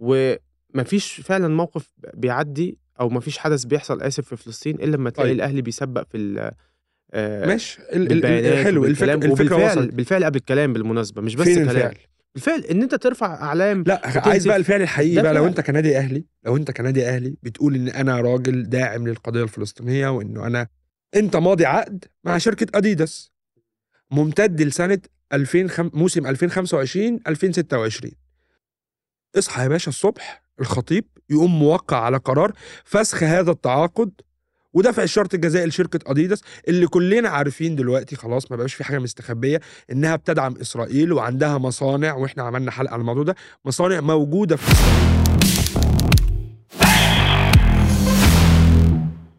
ومفيش فعلا موقف بيعدي أو مفيش حدث بيحصل آسف في فلسطين إلا لما تلاقي طيب. الأهلي بيسبق في ال- آه، ماشي. حلو. الفكرة الفكرة وصلت. بالفعل قبل الكلام بالمناسبة مش بس فين كلام. الفعل؟ بالفعل إن أنت ترفع أعلام لا عايز. بقى الفعل الحقيقي بقى. لو. أنت كنادي أهلي لو أنت كنادي أهلي بتقول إن أنا راجل داعم للقضية الفلسطينية وإنه أنا أنت ماضي عقد مع شركة اديداس ممتد لسنة 2005 موسم 2025 2026 اصحى يا باشا الصبح الخطيب يقوم موقع على قرار فسخ هذا التعاقد ودفع الشرط الجزائي لشركة أديداس اللي كلنا عارفين دلوقتي خلاص ما بقاش في حاجة مستخبية إنها بتدعم إسرائيل وعندها مصانع وإحنا عملنا حلقة على الموضوع ده مصانع موجودة في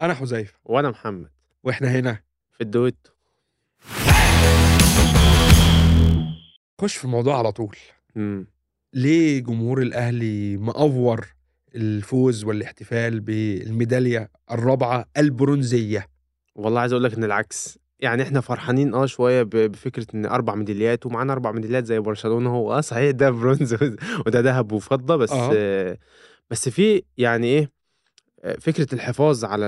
أنا حذيفة. وأنا محمد. وإحنا هنا. في الدويتو. خش في الموضوع على طول. مم. ليه جمهور الأهلي مأفور الفوز والاحتفال بالميدالية الرابعة البرونزية والله عايز أقول لك إن العكس يعني إحنا فرحانين آه شوية بفكرة إن أربع ميداليات ومعانا أربع ميداليات زي برشلونة هو آه صحيح ده برونز وده ذهب وفضة بس آه. آه. بس في يعني إيه فكرة الحفاظ على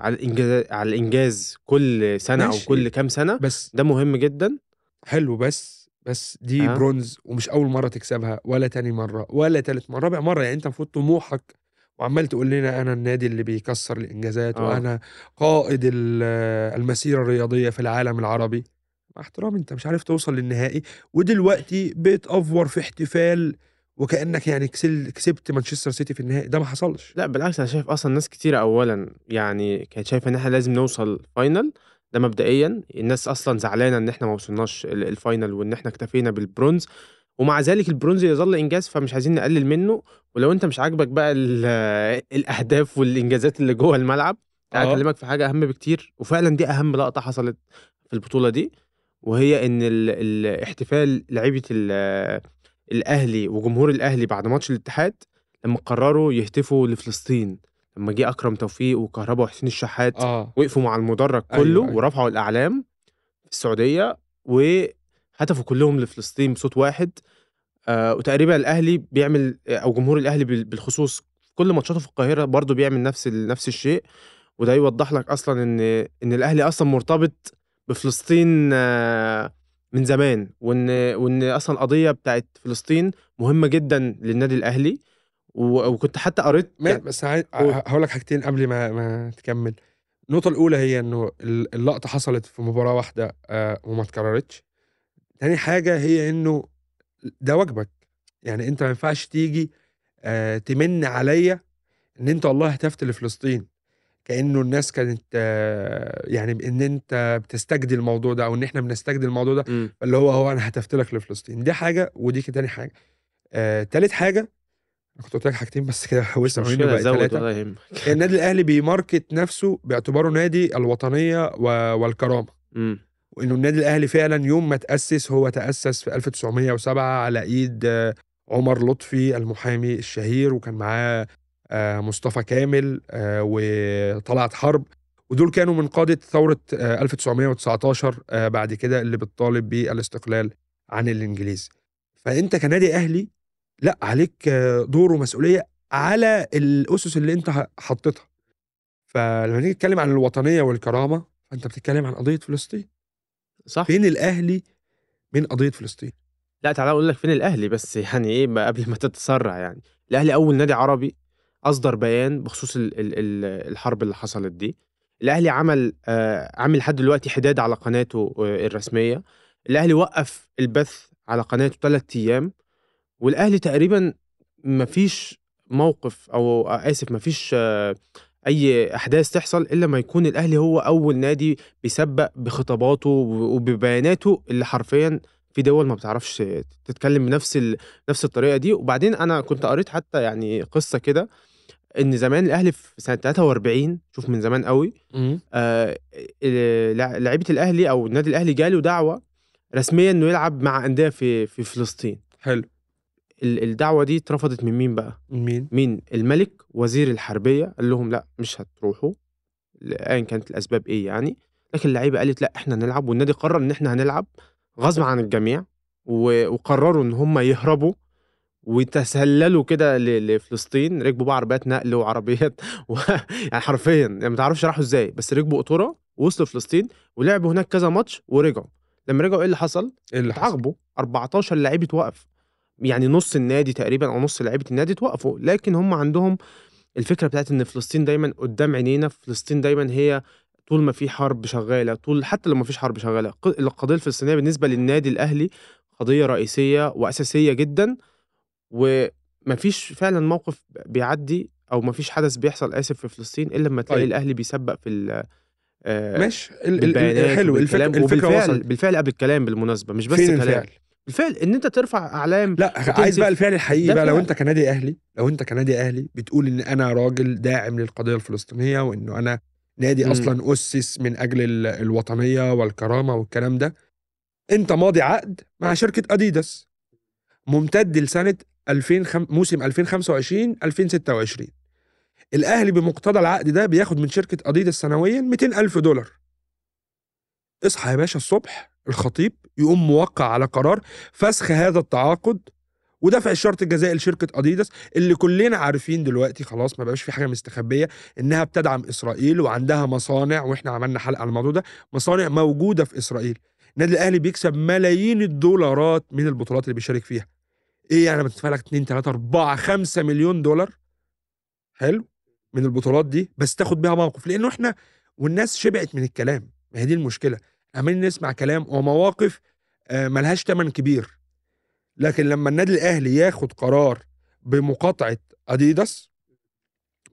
على الانجاز على الإنجاز كل سنة أو ماشي. كل كام سنة بس ده مهم جدا حلو بس بس دي آه. برونز ومش أول مرة تكسبها ولا تاني مرة ولا تالت مرة. رابع مرة يعني أنت المفروض طموحك وعمال تقول لنا أنا النادي اللي بيكسر الإنجازات آه. وأنا قائد ال- المسيرة الرياضية في العالم العربي. مع احترامي أنت مش عارف توصل للنهائي. ودلوقتي بتأفور في احتفال وكأنك يعني كسل- كسبت مانشستر سيتي في النهائي. ده ما حصلش. لا بالعكس أنا شايف أصلا ناس كتيره اولا يعني كانت شايفة إن إحنا لازم نوصل final ده مبدئيا. الناس أصلا زعلانة إن إحنا ما وصلناش ال- ال final وإن إحنا اكتفينا بالبرونز. ومع ذلك البرونز يظل إنجاز فمش عايزين نقلل منه. ولو أنت مش عاجبك بقى ال- الأهداف والإنجازات اللي جوه الملعب تعال آه. أكلمك في حاجة أهم بكتير. وفعلا دي أهم لقطة حصلت في البطولة دي وهي إن ال- الاحتفال لعيبة ال- الأهلي وجمهور الأهلي بعد ماتش الاتحاد لما قرروا يهتفوا لفلسطين. لما جه أكرم توفيق وكهربا وحسين الشحات آه. وقفوا مع المدرج أيوة، كله أيوة. ورفعوا الإعلام في السعودية وهتفوا كلهم لفلسطين بصوت واحد. آه وتقريبا الأهلي بيعمل أو جمهور الأهلي بال- بالخصوص كل ماتشاته في القاهرة برضه بيعمل نفس نفس الشيء. وده يوضح لك أصلا إن إن الأهلي أصلا مرتبط بفلسطين آه من زمان وإن وإن أصلا القضية بتاعت فلسطين مهمة جدا للنادي الأهلي. وكنت حتى قريت ما بس. هقول لك حاجتين قبل ما ما تكمل النقطة الأولى هي إنه ال- اللقطة حصلت في مباراة واحدة آه وما اتكررتش. تاني حاجة هي إنه ده واجبك يعني أنت ما ينفعش تيجي آه تمن عليا إن أنت والله هتفت لفلسطين كأنه الناس كانت آه يعني إن أنت بتستجدي الموضوع ده أو إن إحنا بنستجدي الموضوع ده. اللي هو هو أنا هتفت لك لفلسطين دي حاجة ودي تاني حاجة. آه تالت حاجة كنت قلت لك حاجتين بس كده حوست مشكلة بقى يهمك. النادي الأهلي بيماركت نفسه باعتباره نادي الوطنية والكرامة. مم. وإنه النادي الأهلي فعلا يوم ما تأسس هو تأسس في 1907 على إيد آه، عمر لطفي المحامي الشهير وكان معاه آه، مصطفى كامل آه، وطلعت حرب. ودول كانوا من قادة ثورة آه، 1919 آه، بعد كده اللي بتطالب بالاستقلال عن الإنجليز. فأنت كنادي أهلي لأ عليك دور ومسؤولية على الأسس اللي أنت ح- حطيتها. فلما نيجي نتكلم عن الوطنية والكرامة فأنت بتتكلم عن قضية فلسطين. صح. فين الأهلي من قضية فلسطين؟ لأ تعالى أقول لك فين الأهلي بس يعني إيه قبل ما تتسرع يعني. الأهلي أول نادي عربي أصدر بيان بخصوص ال ال ال الحرب اللي حصلت دي. الأهلي عمل آه عامل لحد دلوقتي حداد على قناته آه الرسمية. الأهلي وقف البث على قناته ثلاث أيام. والأهلي تقريبا ما فيش موقف أو آسف ما فيش آه أي أحداث تحصل إلا ما يكون الأهلي هو أول نادي بيسبق بخطاباته وببياناته اللي حرفيا في دول ما بتعرفش تتكلم بنفس ال... نفس الطريقة دي. وبعدين أنا كنت قريت حتى يعني قصة كده إن زمان الأهلي في سنة 43 شوف من زمان قوي آه لعيبة الأهلي أو النادي الأهلي جاله دعوة رسميا إنه يلعب مع أندية في في فلسطين. حلو. الدعوة دي اترفضت من مين بقى؟ مين؟ مين؟ الملك وزير الحربية قال لهم لا مش هتروحوا ايا كانت الأسباب إيه يعني. لكن اللعيبة قالت لا إحنا هنلعب والنادي قرر إن إحنا هنلعب غصب عن الجميع وقرروا إن هم يهربوا وتسللوا كده لفلسطين، ركبوا بقى عربيات نقل وعربيات و يعني حرفيًا يعني ما تعرفش راحوا إزاي، بس ركبوا قطورة ووصلوا فلسطين ولعبوا هناك كذا ماتش ورجعوا، لمّا رجعوا إيه اللي حصل؟ إيه اللي حصل؟ اتعاقبوا 14 لعيب اتوقف، يعني نُص النادي تقريبًا أو نُص لعيبة النادي اتوقفوا، لكن هم عندهم الفكرة بتاعة إن فلسطين دايمًا قدّام عينينا، فلسطين دايمًا هي طول ما في حرب شغالة، طول حتى لو ما فيش حرب شغالة، ق القضية الفلسطينية بالنسبة للنادي الأهلي قضية رئيسية وأساسية جدًا، وما فيش فعلًا موقف بيعدّي أو ما فيش حدث بيحصل آسف في فلسطين إلا لمّا تلاقي طيب. الأهلي بيسبّق في آآ ماشي ال ال حلو الفك وبالكلام الفكرة وبالفعل وصلت. بالفعل قبل الكلام بالمناسبة مش بس فين كلام، الفعل؟ الفعل إن أنت ترفع أعلام لا عايز بقى الفعل الحقيقي بقى لو أنت كنادي أهلي لو أنت كنادي أهلي بتقول إن أنا راجل داعم للقضية الفلسطينية وإنه أنا نادي م. أصلا أسس من أجل الوطنية والكرامة والكلام ده أنت ماضي عقد مع شركة أديداس ممتد لسنة 2000 موسم 2025 2026 الأهلي بمقتضى العقد ده بياخد من شركة أديداس سنويا 200 ألف دولار. اصحى يا باشا الصبح الخطيب يقوم موقع على قرار فسخ هذا التعاقد ودفع الشرط الجزائي لشركة أديداس اللي كلنا عارفين دلوقتي خلاص ما بقاش في حاجة مستخبية إنها بتدعم إسرائيل وعندها مصانع وإحنا عملنا حلقة على الموضوع ده مصانع موجودة في إسرائيل. النادي الأهلي بيكسب ملايين الدولارات من البطولات اللي بيشارك فيها. إيه يعني بتدفع لك 2 3 4 5 مليون دولار؟ حلو. من البطولات دي بس تاخد بيها موقف. لأنه إحنا والناس شبعت من الكلام. ما هي دي المشكلة. عمالين نسمع كلام ومواقف آه، ملهاش تمن كبير لكن لما النادي الأهلي ياخد قرار بمقاطعة أديداس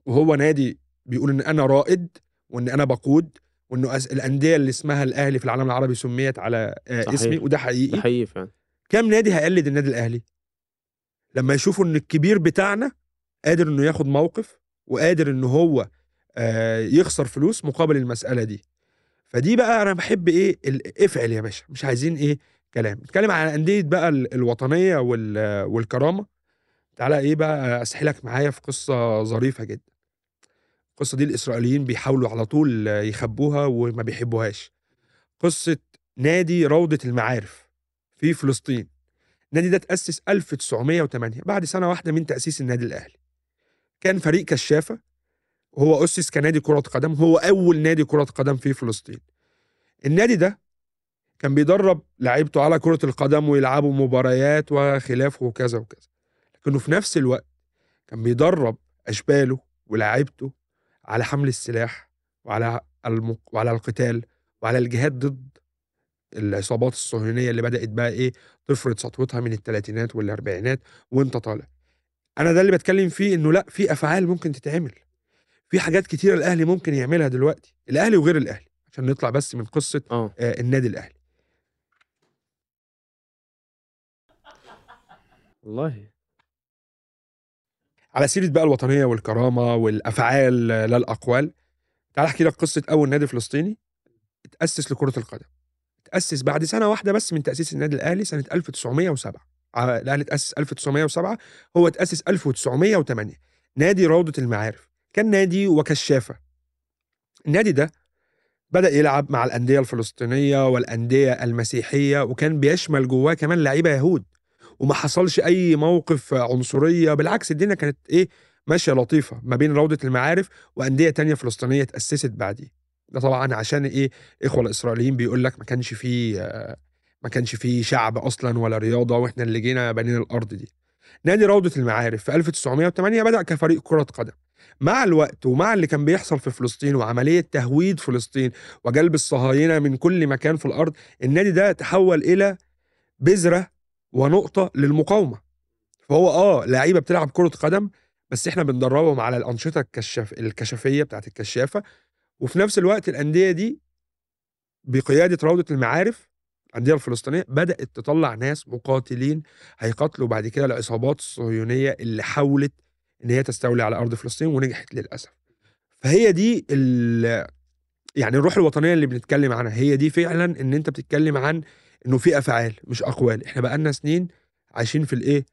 وهو نادي بيقول إن أنا رائد وإن أنا بقود وإنه الأندية اللي اسمها الأهلي في العالم العربي سميت على آه، صحيح. اسمي وده ده حقيقي حقيقي فعلًا. كام نادي هيقلد النادي الأهلي لما يشوفوا إن الكبير بتاعنا قادر إنه ياخد موقف وقادر إن هو آه، يخسر فلوس مقابل المسألة دي فدي بقى أنا بحب إيه افعل يا باشا مش عايزين إيه كلام نتكلم عن انديه بقى ال- الوطنية وال- والكرامة. تعالى إيه بقى أسحلك معايا في قصة ظريفة جدا. القصة دي الإسرائيليين بيحاولوا على طول يخبوها وما بيحبوهاش. قصة نادي روضة المعارف في فلسطين. النادي ده تأسس 1908 بعد سنة واحدة من تأسيس النادي الأهلي. كان فريق كشافة وهو أسس كنادي كرة قدم هو أول نادي كرة قدم في فلسطين. النادي ده كان بيدرب لعيبته على كرة القدم ويلعبوا مباريات وخلافه وكذا وكذا. لكنه في نفس الوقت كان بيدرب أشباله ولاعيبته على حمل السلاح وعلى الم... وعلى القتال وعلى الجهاد ضد العصابات الصهيونية اللي بدأت بقى إيه تفرض سطوتها من الثلاثينات والأربعينات وأنت طالع. أنا ده اللي بتكلم فيه إنه لأ في أفعال ممكن تتعمل. في حاجات كتير الأهلي ممكن يعملها دلوقتي الأهلي وغير الأهلي عشان نطلع بس من قصة آه. آه. النادي الأهلي. والله. على سيرة بقى الوطنية والكرامة والأفعال لا الأقوال تعال أحكي لك قصة أول نادي فلسطيني اتأسس لكرة القدم. اتأسس بعد سنة واحدة بس من تأسيس النادي الأهلي سنة 1907 آه، الأهلي اتأسس 1907 هو اتأسس 1908 نادي روضة المعارف. كان نادي وكشافة النادي ده بدأ يلعب مع الأندية الفلسطينية والأندية المسيحية وكان بيشمل جواه كمان لعيبة يهود. وما حصلش أي موقف عنصرية بالعكس الدنيا كانت إيه ماشية لطيفة ما بين روضة المعارف وأندية تانية فلسطينية اتأسست بعديه. ده طبعا عشان إيه إخوة الإسرائيليين بيقول لك ما كانش فيه ما كانش فيه شعب أصلا ولا رياضة وإحنا اللي جينا بنينا الأرض دي. نادي روضة المعارف في 1908 بدأ كفريق كرة قدم. مع الوقت ومع اللي كان بيحصل في فلسطين وعملية تهويد فلسطين وجلب الصهاينة من كل مكان في الأرض النادي ده تحول إلى بذرة ونقطة للمقاومة. فهو آه لعيبة بتلعب كرة قدم بس إحنا بندربهم على الأنشطة الكشاف الكشافية بتاعت الكشافة. وفي نفس الوقت الأندية دي بقيادة روضة المعارف الأندية الفلسطينية بدأت تطلع ناس مقاتلين هيقاتلوا بعد كده العصابات الصهيونية اللي حاولت إن هي تستولي على أرض فلسطين ونجحت للأسف. فهي دي ال يعني الروح الوطنية اللي بنتكلم عنها هي دي فعلا إن أنت بتتكلم عن إنه في أفعال مش أقوال. إحنا بقالنا سنين عايشين في الإيه؟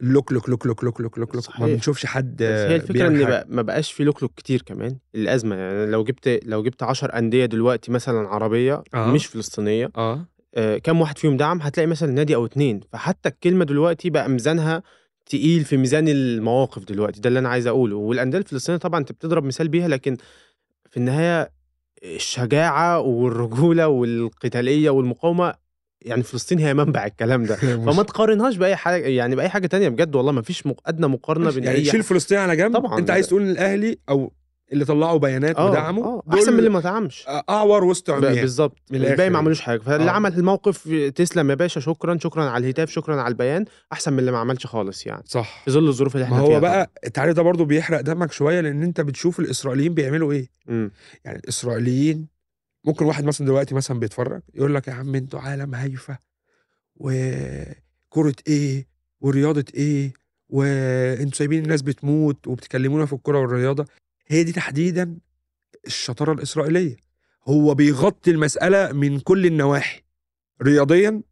لوك لوك لوك لوك لوك لوك لوك لوك. ما. بنشوفش حد بس هي إن حاجة. بقى ما بقاش في لوكلوك كتير كمان الأزمة. يعني لو جبت لو جبت 10 أندية دلوقتي مثلا عربية آه. مش فلسطينية آه. آه، كام واحد فيهم دعم؟ هتلاقي مثلا نادي أو اتنين. فحتى الكلمة دلوقتي بقى ميزانها تقيل في ميزان المواقف دلوقتي ده اللي أنا عايز أقوله. والأندية الفلسطينية طبعا أنت بتضرب مثال بيها لكن في النهاية الشجاعة والرجولة والقتالية والمقاومة يعني فلسطين هي منبع الكلام ده. فما تقارنهاش بأي حاجة يعني بأي حاجة تانية بجد والله ما فيش أدنى مقارنة بين يعني شيل فلسطين على جنب. طبعا أنت عايز تقول الاهلي أو اللي طلعوا بيانات آه ودعموا دول أحسن من اللي ما دعمش. أعور وسط عميان بالظبط. الباقي ما. عملوش حاجة. فاللي آه. عمل الموقف تسلم يا باشا شكرا شكرا على الهتاف شكرا على البيان. أحسن من اللي ما عملش خالص يعني. صح. في ظل الظروف اللي ما إحنا فيها هو بقى. التعريف ده برضه بيحرق دمك شوية لأن أنت بتشوف الإسرائيليين بيعملوا إيه. مم. يعني الإسرائيليين ممكن واحد مثلا دلوقتي مثلا بيتفرج يقول لك يا عم أنتوا عالم هايفة وكرة إيه ورياضة إيه وأنتوا سايبين الناس بتموت وبتكلمونا في الكرة والرياضة. هي دي تحديدا الشطارة الإسرائيلية. هو بيغطي المسألة من كل النواحي. رياضيا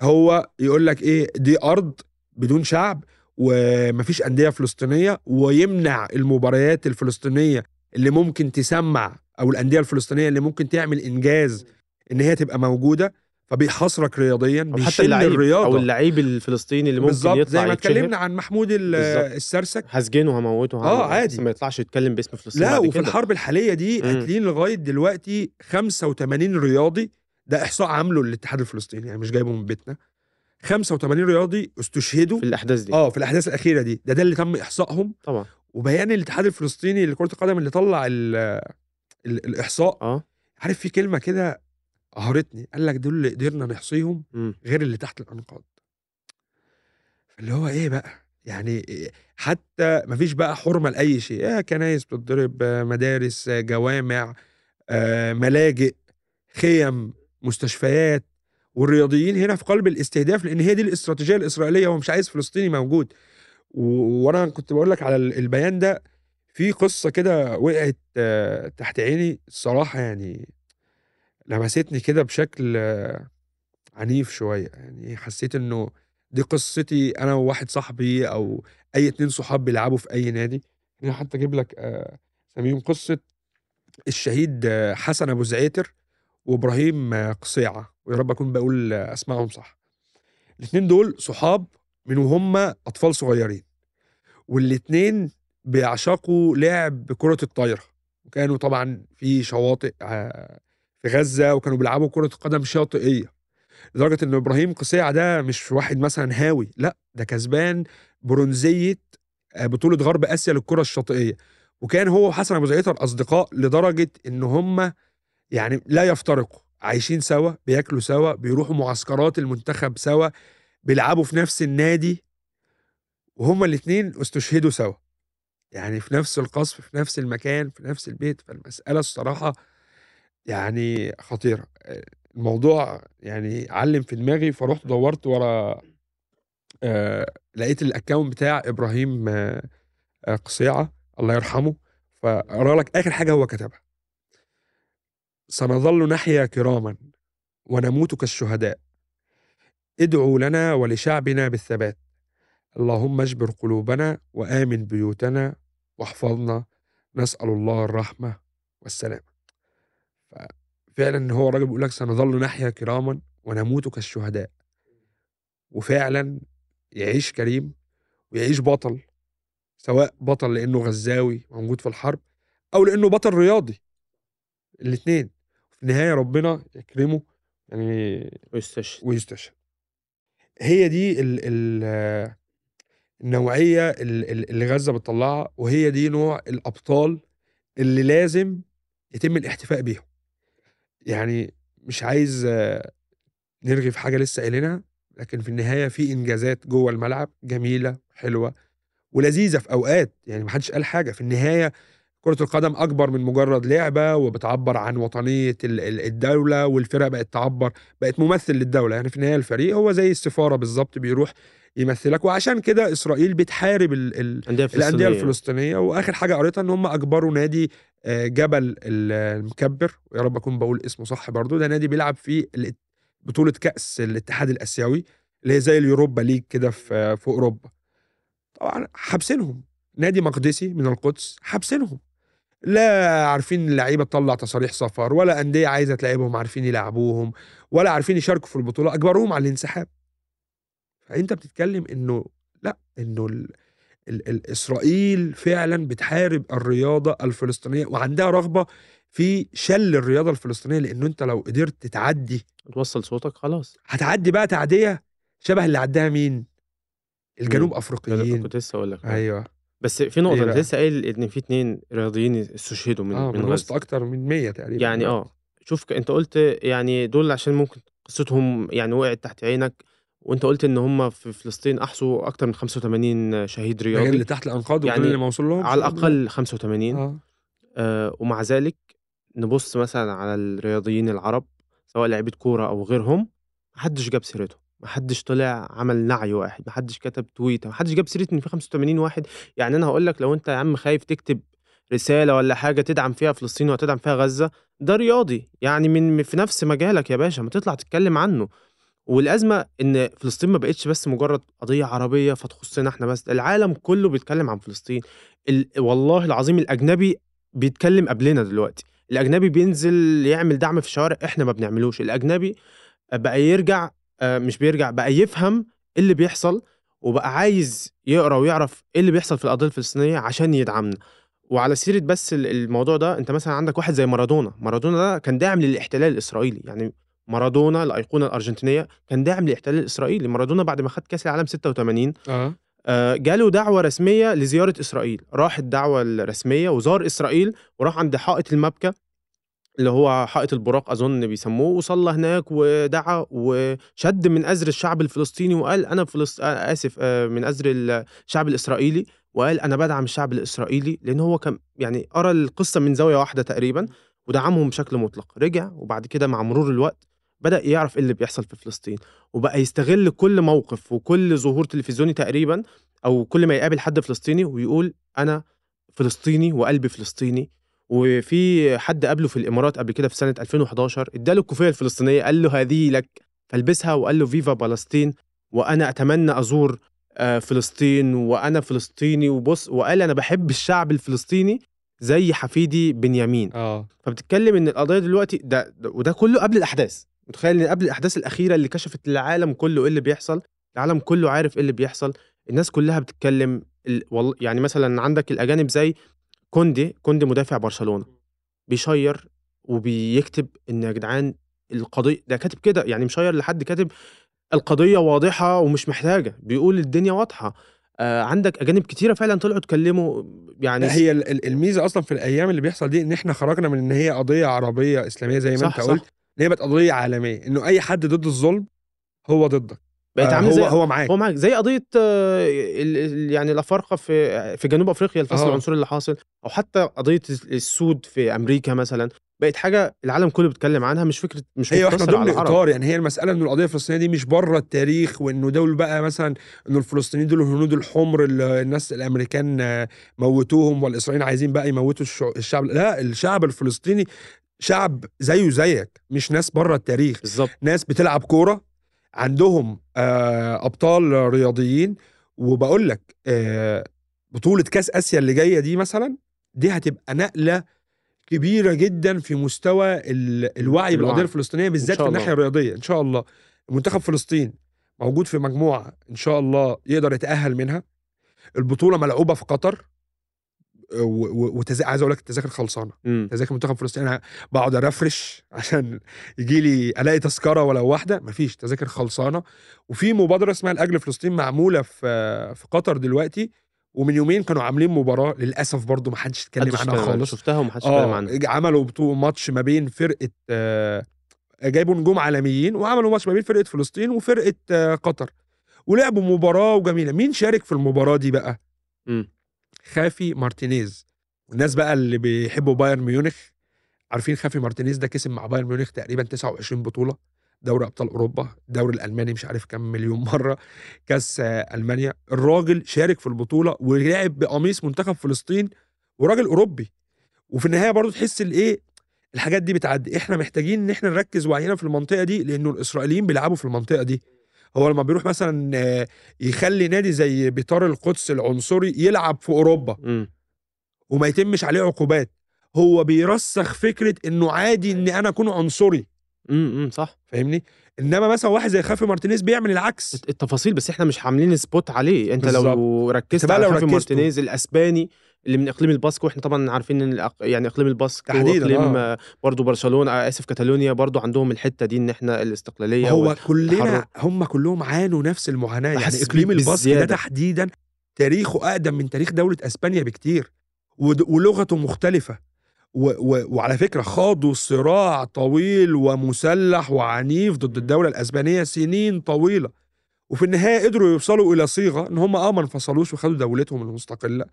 هو يقول لك إيه دي أرض بدون شعب ومفيش أندية فلسطينية ويمنع المباريات الفلسطينية اللي ممكن تسمع أو الأندية الفلسطينية اللي ممكن تعمل إنجاز إن هي تبقى فبيحصرك رياضيا اللعيب الرياضة. أو اللعيب الفلسطيني اللي ممكن يطلع زي ما اتكلمنا عن محمود. السرسك. هسجنه هموته هعمل- عادي. ما يطلعش يتكلم باسم فلسطين لا وفي كده. الحرب الحالية دي. قاتلين لغاية دلوقتي 85 رياضي. ده إحصاء عامله الاتحاد الفلسطيني يعني مش جايبه من بيتنا. 85 رياضي استشهدوا. في الأحداث دي. آه في الأحداث الأخيرة دي. ده ده اللي تم إحصائهم. طبعا. وبيان الاتحاد الفلسطيني لكرة القدم اللي طلع ال ال الإحصاء. آه. عارف في كلمة كده قهرتني. قال لك دول اللي قدرنا نحصيهم. غير اللي تحت الأنقاض. اللي هو إيه بقى؟ يعني؟ حتى مفيش بقى حرمة لأي شيء. آه كنايس بتضرب آه، مدارس آه، جوامع آه، ملاجئ خيم مستشفيات. والرياضيين هنا في قلب الاستهداف لأن هي دي الاستراتيجية الإسرائيلية هو مش عايز فلسطيني موجود. وأنا كنت بقول لك على ال- البيان ده في قصة كده وقعت آه، تحت عيني الصراحة يعني لمستني كده بشكل آه، عنيف شوية يعني حسيت إنه دي قصتي أنا وواحد صاحبي أو أي اتنين صحاب بيلعبوا في أي نادي. هنا حتى أجيب لك آه، سميهم قصة الشهيد آه، حسن أبو زعيتر وإبراهيم آه، قصيعة ويا رب أكون بقول آه، اسمائهم صح. الاتنين دول صحاب من وهم أطفال صغيرين والاتنين بيعشقوا لعب كرة الطايرة وكانوا طبعا في شواطئ غزة وكانوا بيلعبوا كرة قدم شاطئية. لدرجة إن إبراهيم قصيعة ده مش واحد مثلا هاوي لأ ده كسبان برونزية آه، بطولة غرب آسيا للكرة الشاطئية. وكان هو وحسن أبو زعيتر اصدقاء لدرجة إن هم يعني لا يفترقوا. عايشين سوا بياكلوا سوا بيروحوا معسكرات المنتخب سوا بيلعبوا في نفس النادي. وهما الاتنين استشهدوا سوا. يعني في نفس القصف في نفس المكان في نفس البيت. فالمسألة الصراحة يعني خطيرة. الموضوع يعني علم في دماغي فرحت دورت ورا آه لقيت الاكونت بتاع إبراهيم آه قصيعة الله يرحمه فأقرأ لك آخر حاجة هو كتبها. سنظل نحيا كراما ونموت كالشهداء. ادعوا لنا ولشعبنا بالثبات. اللهم اجبر قلوبنا وآمن بيوتنا واحفظنا. نسأل الله الرحمة والسلامة. ففعلا هو الراجل بيقول لك سنظل نحيا كراما ونموت كالشهداء. وفعلا يعيش كريم ويعيش بطل سواء بطل لأنه غزاوي موجود في الحرب أو لأنه بطل رياضي. الاثنين في النهاية ربنا يكرمه يعني ويستشهد. ويستشهد. هي دي ال ال النوعية ال- ال- اللي غزة بتطلعها وهي دي نوع الأبطال اللي لازم يتم الاحتفاء بيهم. يعني مش عايز نرغي في حاجة لسه قايلينها لكن في النهاية في إنجازات جوه الملعب جميلة حلوة ولذيذة في أوقات يعني محدش قال حاجة. في النهاية كرة القدم أكبر من مجرد لعبة وبتعبر عن وطنية ال- ال- الدولة والفرق بقت تعبر بقت ممثل للدولة. يعني في النهاية الفريق هو زي السفارة بالظبط بيروح يمثلك. وعشان كده إسرائيل بتحارب ال ال فلسطينية الفلسطينية. وآخر حاجة قريتها إن هم أجبروا نادي آه، جبل ال- المكبر. ويا رب أكون بقول اسمه صح برضو ده نادي بيلعب في بطولة كأس الاتحاد الآسيوي اللي هي زي اليوروبا ليج كده في في أوروبا. طبعا حابسينهم. نادي مقدسي من القدس حابسينهم. لا عارفين اللعيبة تطلع تصاريح سفر ولا أندية عايزة تلعبهم عارفين يلعبوهم ولا عارفين يشاركوا في البطولة. أجبروهم على الانسحاب. فأنت بتتكلم إنه لأ إنه ال... ال... ال... إسرائيل فعلا بتحارب الرياضة الفلسطينية وعندها رغبة في شل الرياضة الفلسطينية لأنه أنت لو قدرت تعدي توصل صوتك خلاص هتعدي بقى تعدية شبه اللي عداها مين؟ الجنوب مين؟ أفريقيين كنت لسه أقول لك أيوه بس في إيه نقطه انت بقى؟ لسه قايل إن في اتنين رياضيين استشهدوا من آه من وسط غزة أكتر من 100 تقريبا يعني. آه شوف أنت قلت يعني دول عشان ممكن قصتهم يعني وقعت تحت عينك وانت قلت ان هم في فلسطين احصوا أكتر من 85 شهيد رياضي. اللي تحت الانقاض يعني يعني اللي موصول لهم؟ على الأقل 85 آه. آه ومع ذلك نبص مثلا على الرياضيين العرب سواء لعيبة كورة أو غيرهم محدش جاب سيرته محدش طلع عمل نعي واحد محدش كتب تويته محدش جاب سيرة إن في 85 واحد. يعني أنا هقول لك لو أنت يا عم خايف تكتب رسالة ولا حاجة تدعم فيها فلسطين وتدعم فيها غزة ده رياضي. يعني من في نفس مجالك يا باشا ما تطلع تتكلم عنه. والأزمة إن فلسطين ما بقتش بس مجرد قضية عربية فتخصنا إحنا بس العالم كله بيتكلم عن فلسطين. ال... والله العظيم الأجنبي بيتكلم قبلنا دلوقتي. الأجنبي بينزل يعمل دعم في الشوارع إحنا ما بنعملوش. الأجنبي بقى يرجع آه، مش بيرجع بقى يفهم إيه اللي بيحصل وبقى عايز يقرأ ويعرف إيه اللي بيحصل في القضية الفلسطينية عشان يدعمنا. وعلى سيرة بس ال- الموضوع ده أنت مثلا عندك واحد زي مارادونا. مارادونا ده كان داعم للاحتلال الإسرائيلي. يعني مارادونا الأيقونة الأرجنتينية كان داعم للاحتلال الاسرائيلي مارادونا بعد ما خد كأس العالم 86 آه. آه، جاله دعوة رسمية لزيارة إسرائيل. راح الدعوة الرسمية وزار إسرائيل وراح عند حائط المبكى اللي هو حائط البراق أظن بيسموه وصلى هناك ودعا وشد من أزر الشعب الفلسطيني وقال أنا فلسط... آه، آسف آه، من أزر الشعب الإسرائيلي وقال أنا بدعم الشعب الإسرائيلي لأن هو كان يعني قرأ القصة من زاوية واحدة تقريبا ودعمهم بشكل مطلق. رجع وبعد كده مع مرور الوقت بدأ يعرف إيه اللي بيحصل في فلسطين وبقى يستغل كل موقف وكل ظهور تلفزيوني تقريبا أو كل ما يقابل حد فلسطيني ويقول أنا فلسطيني وقلبي فلسطيني. وفي حد قابله في الإمارات قبل كده في سنة 2011 اداله الكوفية الفلسطينية قال له هذه لك فلبسها وقال له فيفا فلسطين وأنا أتمنى أزور آه، فلسطين وأنا فلسطيني وبص وقال أنا بحب الشعب الفلسطيني زي حفيدي بنيامين. آه. فبتتكلم إن القضية دلوقتي ده وده كله قبل الأحداث. متخيل إن قبل الأحداث الأخيرة اللي كشفت للعالم كله إيه اللي بيحصل؟ العالم كله عارف إيه اللي بيحصل. الناس كلها بتتكلم ال... والله يعني مثلا عندك الأجانب زي كوندي كوندي مدافع برشلونة. بيشير وبيكتب إن يا جدعان القضية ده كاتب كده يعني مشير لحد كاتب القضية واضحة ومش محتاجة. بيقول الدنيا واضحة. آه عندك أجانب كتيرة فعلا طلعوا اتكلموا يعني هي ال- ال- الميزة أصلا في الأيام اللي بيحصل دي إن إحنا خرجنا من إن هي قضية عربية إسلامية زي ما صح أنت صح. قلت ان هي بقت قضية عالمية إنه أي حد ضد الظلم هو ضدك. بقت آه، عاملة هو زي هو معاك. هو معاك. زي قضية آه، يعني الافارقه في في جنوب أفريقيا الفصل آه. العنصري اللي حاصل أو حتى قضية السود في أمريكا مثلا. بقت حاجة العالم كله بيتكلم عنها مش فكرة مش هي وإحنا مقتصرة ضمن اطار يعني هي المسألة إنه القضية الفلسطينية دي مش بره التاريخ وإنه دول بقى مثلا إنه الفلسطينيين دول الهنود الحمر اللي الناس الأمريكان موتوهم والإسرائيليين عايزين بقى يموتوا الشع- الشعب لا الشعب الفلسطيني شعب زيه زيك مش ناس بره التاريخ. بالظبط. ناس بتلعب كورة عندهم آه، أبطال رياضيين. وبقول لك آه، بطولة كأس آسيا اللي جاية دي مثلا دي هتبقى نقلة كبيرة جدا في مستوى ال- الوعي بالقضية. الفلسطينية بالذات في. الناحية الرياضية. إن شاء الله. منتخب فلسطين موجود في مجموعة إن شاء الله يقدر يتأهل منها. البطولة ملعوبة في قطر. وتز... عايز أقول لك التذاكر خلصانة. تذاكر منتخب فلسطين أنا بقعد أرفرش عشان يجي لي ألاقي تذكرة ولو واحدة مفيش تذاكر خلصانة. وفي مبادرة اسمها الأجل فلسطين معمولة في في قطر دلوقتي ومن يومين كانوا عاملين مباراة للأسف برضو ما حدش اتكلم عنها. خالص. شفتها ومحدش اتكلم آه عنها. عملوا بطوله ماتش ما بين فرقة آه جابوا نجوم عالميين وعملوا ماتش ما بين فرقة فلسطين وفرقة آه قطر. ولعبوا مباراة وجميلة. مين شارك في المباراة دي بقى؟ امم خافي مارتينيز. والناس بقى اللي بيحبوا بايرن ميونخ عارفين خافي مارتينيز ده كسب مع بايرن ميونخ تقريبا 29 بطولة دوري أبطال أوروبا الدوري الألماني مش عارف كام مليون مرة كأس ألمانيا. الراجل شارك في البطولة ولعب بقميص منتخب فلسطين وراجل أوروبي. وفي النهاية برضو تحس الايه الحاجات دي بتعدي. إحنا محتاجين إن إحنا نركز وعينا في المنطقة دي لأنه الإسرائيليين بيلعبوا في المنطقة دي. هو لما بيروح مثلا آه، يخلي نادي زي بيتار القدس العنصري يلعب في أوروبا امم وما يتمش عليه عقوبات هو بيرسخ فكرة إنه عادي ان أنا أكون عنصري إمم، صح. فاهمني؟ إنما مثلًا واحد زي خافي مارتينيز بيعمل العكس. الت التفاصيل بس إحنا مش عاملين spot عليه، أنت بالضبط. لو ركّزت على خافي مارتينيز الأسباني اللي من إقليم الباسك وإحنا طبعًا عارفين الأق يعني إقليم الباسك تحديدًا وإقليم آه. برضه برشلونة آسف كاتالونيا برضه عندهم الحتّة دي إن إحنا ما الاستقلالية هو كلنا. هم كلّهم عانوا نفس المعاناة، يعني بيك الباسك ده. تحديدًا تاريخه أقدم من تاريخ دولة أسبانيا بكتير، ولغته مختلفة، و و وعلى فكرة خاضوا صراع طويل ومسلّح وعنيف ضد الدولة الأسبانية سنين طويلة، وفي النهاية قدروا يوصلوا إلى صيغة إن هم آه ما انفصلوش وخدوا دولتهم المستقلة،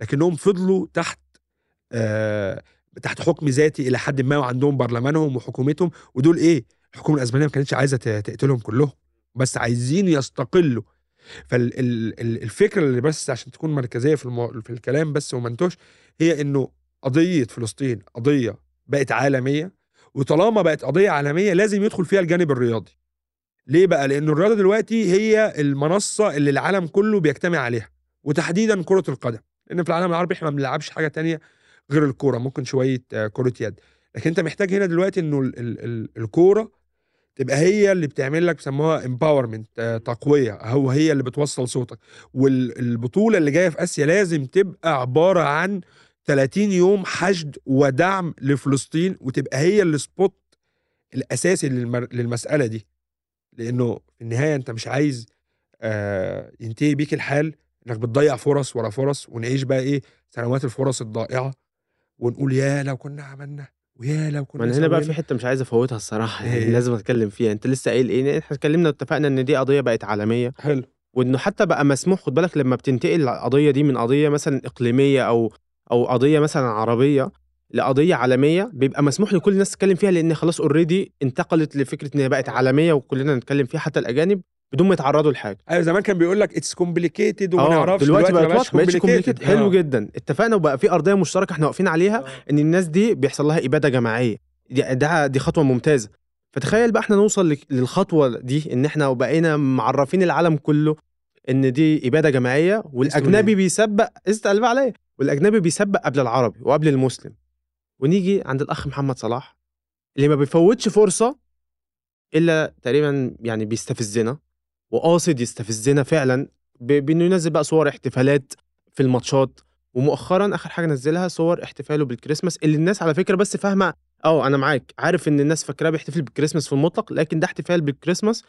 لكنهم فضلوا تحت آآ تحت حكم ذاتي إلى حدٍ ما وعندهم برلمانهم وحكومتهم، ودول إيه، الحكومة الأسبانية ما كانتش عايزة ت تقتلهم كلّهم، بس عايزين يستقلوا. فال ال ال الفكرة اللي بس عشان تكون مركزية في الم في الكلام بس وما انتهش، هي إنه قضية فلسطين قضية بقت عالمية، وطالما بقت قضية عالمية لازم يدخل فيها الجانب الرياضي. ليه بقى؟ لإنه الرياضة دلوقتي هي المنصة اللي العالم كلّه بيجتمع عليها، وتحديدًا كرة القدم، لإن في العالم العربي إحنا ما بنلعبش حاجة تانية غير الكورة، ممكن شوية كرة يد، لكن أنت محتاج هنا دلوقتي إنه ال ال ال الكورة تبقى هي اللي بتعمل لك بيسموها empowerment تقوية، أو هي اللي بتوصّل صوتك، وال البطولة اللي جاية في آسيا لازم تبقى عبارة عن 30 يوم حشد ودعم لفلسطين، وتبقى هي الspot الأساسي للمر للمسألة دي، لإنه في النهاية أنت مش عايز آآ ينتهي بيك الحال إنك بتضيّع فرص ورا فرص، ونعيش بقى إيه، سنوات الفرص الضائعة، ونقول يا لو كنا عملنا، ويا لو ما كنا أنا هنا بقى في. حتّة مش عايز أفوّتها الصراحة إيه يعني هي؟ لازم أتكلّم فيها، أنت لسه قايل إيه، إحنا اتكلّمنا واتفقنا إن دي قضية بقت عالمية، حلو. وإنه حتّى بقى مسموح خُد بالك لمّا بتنتقل القضية دي من قضية مثلًا إقليمية أو أو قضية مثلًا عربية لقضية عالمية، بيبقى مسموح لكل الناس تتكلّم فيها لإن خلاص already انتقلت لفكرة إن هي بقت عالمية وكلّنا نتكلّم فيها حتّى الأجانب بدون ما يتعرّضوا لحاجة. أيوه زمان كان بيقول لك it's complicated وما آه، نعرفش، دلوقتي دلوقتي بقت complicated. complicated. حلو آه. جدًا، اتفقنا وبقى في أرضية مشتركة إحنا واقفين عليها إن الناس دي بيحصل لها إبادة جماعية، دي ده دي خطوة ممتازة، فتخيّل بقى إحنا نوصل لك للخطوة دي إن إحنا بقينا معرّفين العالم كلّه إن دي إبادة جماعية، والأجنبي بيسبّق بقى عليّا، والأجنبي بيسبّق قبل العربي وقبل المسلم، ونيجي عند الأخ محمد صلاح اللي ما بيفوّتش فرصة إلا تقريبًا يعني بيستفزنا، وقاصد يستفزنا فعلًا ب بإنه ينزّل بقى صور احتفالات في الماتشات، ومؤخرًا آخر حاجة نزّلها صور احتفاله بالكريسماس اللي الناس على فكرة بس فاهمة آه، أنا معاك، عارف إن الناس فاكراه بيحتفل بالكريسماس في المطلق، لكن ده احتفال بالكريسماس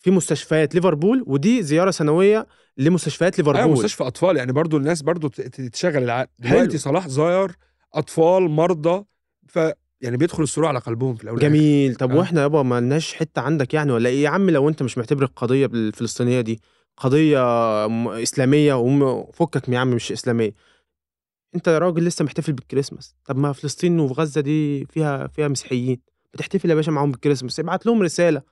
في مستشفيات ليفربول، ودي زيارة سنوية لمستشفيات أيوه ليفربول. مستشفى أطفال، يعني برضه الناس ت تشغّل العقل،. دلوقتي صلاح زار أطفال، مرضى، ف يعني بيدخل السرور على قلبهم في والآخر. جميل، طب آه. وإحنا يابا ما لناش حتّة عندك يعني والّا إيه؟ يا عم لو أنت مش معتبر القضية الفلسطينية دي قضية م إسلامية وم فُكّك يا عم مش إسلامية، أنت يا راجل لسه محتفل بالكريسماس، طب ما فلسطين وفي غزة دي فيها فيها مسيحيين، ما تحتفل يا باشا معاهم بالكريسماس، ابعت لهم رسالة،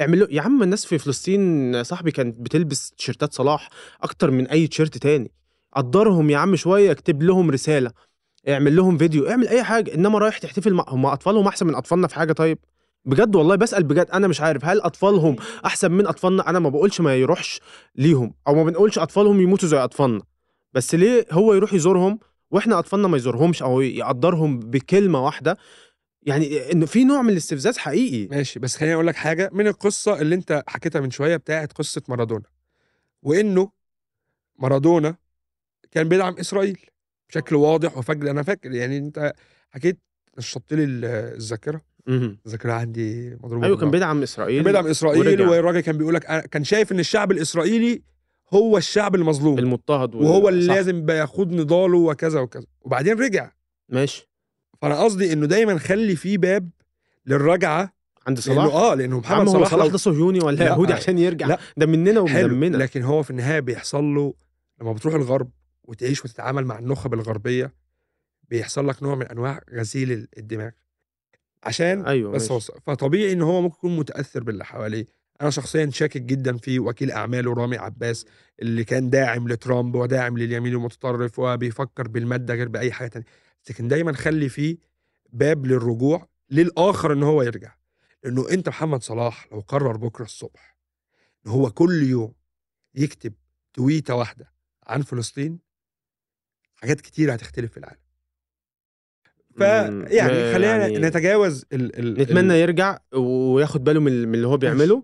اعمل له يا عم الناس في فلسطين صاحبي كانت بتلبس تيشيرتات صلاح أكتر من أي تيشيرت تاني، قدّرهم يا عم شوية، اكتب لهم رسالة، اعمل لهم فيديو، اعمل أي حاجة، إنما رايح تحتفل مع هم أطفالهم أحسن من أطفالنا في حاجة طيب؟ بجد والله باسأل بجد، أنا مش عارف هل أطفالهم أحسن من أطفالنا؟ أنا ما باقولش ما يروحش ليهم، أو ما بنقولش أطفالهم يموتوا زي أطفالنا، بس ليه هو يروح يزورهم وإحنا أطفالنا ما يزورهمش أو يقدّرهم بكلمة واحدة؟ يعني إنه في نوع من الاستفزاز حقيقي. ماشي، بس خلّيني أقول لك حاجة من القصة اللي أنت حكيتها من شوية بتاعة قصة مارادونا، وإنه مارادونا كان بيدعم إسرائيل بشكل واضح وفج أنا فاكر يعني أنت حكيت نشّطت لي ال الذاكرة، اهم. الذاكرة عندي مضروبة أيوه كان. بيدعم إسرائيل كان بيدعم إسرائيل ورجع. والراجل كان بيقول لك كان شايف إن الشعب الإسرائيلي هو الشعب المظلوم، المضطهد وهو اللي صح. لازم يخوض نضاله وكذا وكذا، وبعدين رجع، ماشي، فأنا قصدي إنه دايمًا خلّي في باب للرجعة عند صلاح؟ آه، لإنه يا محمد صلاح صلاح ده صهيوني والّا لأ، يهودي عشان يرجع؟ لأ. ده مننا ومن حلو، دمنا. لكن هو في النهاية بيحصل له لمّا بتروح الغرب وتعيش وتتعامل مع النخب الغربية، بيحصل لك نوع من أنواع غسيل ال الدماغ. عشان أيوه بس. هو فطبيعي إن هو ممكن يكون متأثّر باللي حواليه. أنا شخصيًا شاكك جدًا في وكيل أعماله رامي عباس، اللي كان داعم لترامب وداعم لليمين المتطرف وبيفكّر بالمادة غير بأي حاجة تانية، لكن دايمًا خلّي في باب للرجوع للآخر إن هو يرجع، لإنه أنت محمد صلاح لو قرر بكرة الصبح إن هو كل يوم يكتب تويتة واحدة عن فلسطين، حاجات كتيرة هتختلف في العالم. فيعني ما خلّينا يعني نتجاوز ال ال نتمنى ال يرجع وياخد باله من ال من اللي هو. بيعمله،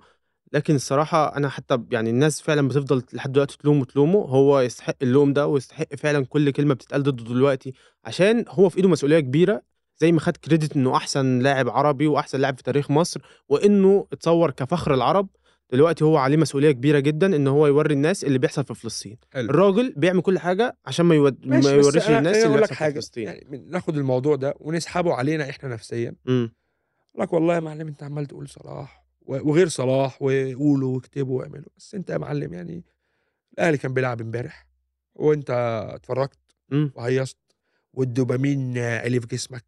لكن الصراحة أنا حتى يعني الناس فعلًا بتفضل لحد دلوقتي تلومه، تلومه، هو يستحق اللوم ده ويستحق فعلًا كل كلمة بتتقال ضده دلوقتي، عشان هو في إيده مسؤولية كبيرة، زي ما خد credit إنه أحسن لاعب عربي وأحسن لاعب في تاريخ مصر، وإنه اتصوّر كفخر العرب، دلوقتي هو عليه مسؤولية كبيرة جدًا إن هو يورّي الناس اللي بيحصل في فلسطين، حلو. الراجل بيعمل كل حاجة عشان ما يود ما يورّيش للناس خلّيني اللي بيحصل في حاجة، فلسطين. يعني ناخد الموضوع ده ونسحبه علينا إحنا نفسيًا، لك والله يا معلم أنت عمّال تقول صلاح و وغير صلاح وقولوا واكتبوا واعملوا، بس أنت يا معلم يعني الأهلي كان بيلعب امبارح وأنت اتفرّجت. وهيصت والدوبامين في جسمك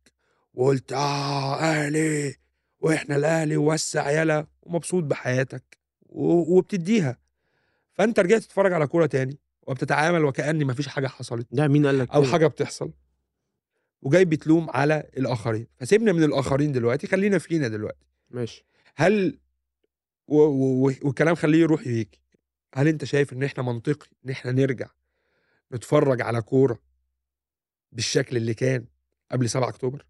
وقُلت آه أهلي وإحنا الأهلي ووسّع يالا ومبسوط بحياتك وبتدّيها، فأنت رجعت تتفرّج على كورة تاني وبتتعامل وكأن ما فيش حاجة حصلت. لأ مين قال لك كده؟ حاجة بتحصل. وجاي بتلوم على الآخرين، فسيبنا من الآخرين دلوقتي خلّينا فينا دلوقتي، ماشي. هل و و والكلام خلّيه يروح ييجي، هل أنت شايف إن إحنا منطقي إن إحنا نرجع نتفرّج على كورة بالشكل اللي كان قبل 7 أكتوبر؟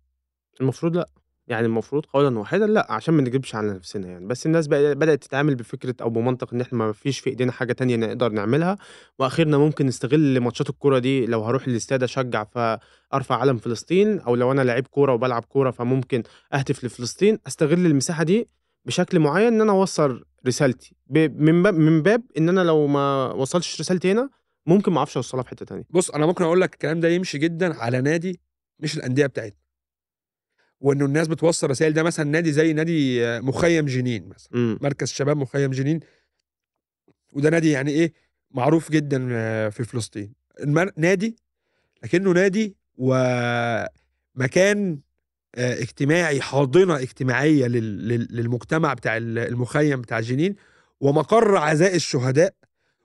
المفروض لأ، يعني المفروض قولًا واحدًا لأ، عشان ما نكدبش على نفسنا يعني، بس الناس بق بدأت تتعامل بفكرة أو بمنطق إن إحنا ما فيش في إيدينا حاجة تانية نقدر نعملها، وآخرنا ممكن نستغل ماتشات الكورة دي لو هاروح الاستاد أشجّع فأرفع علم فلسطين، أو لو أنا لعيب كورة وبالعب كورة فممكن أهتف لفلسطين، أستغل المساحة دي بشكل معيّن إن أنا أوصّل رسالتي، من باب من باب إن أنا لو ما وصلتش رسالتي هنا، ممكن ما أعرفش أوصّلها في حتّة تانية. بُص أنا ممكن أقول لك الكلام ده يمشي جدًا على نادي مش الأندية بتاعتنا، وإنه الناس بتوصّل رسايل ده مثلًا نادي زي نادي مخيّم جنين مثلًا، إمم. مركز شباب مخيّم جنين، وده نادي يعني إيه معروف جدًا في فلسطين، نادي لكنه نادي ومكان آآ اجتماعي لل لل للمجتمع بتاع ال المخيّم بتاع جنين، ومقر عزاء الشهداء،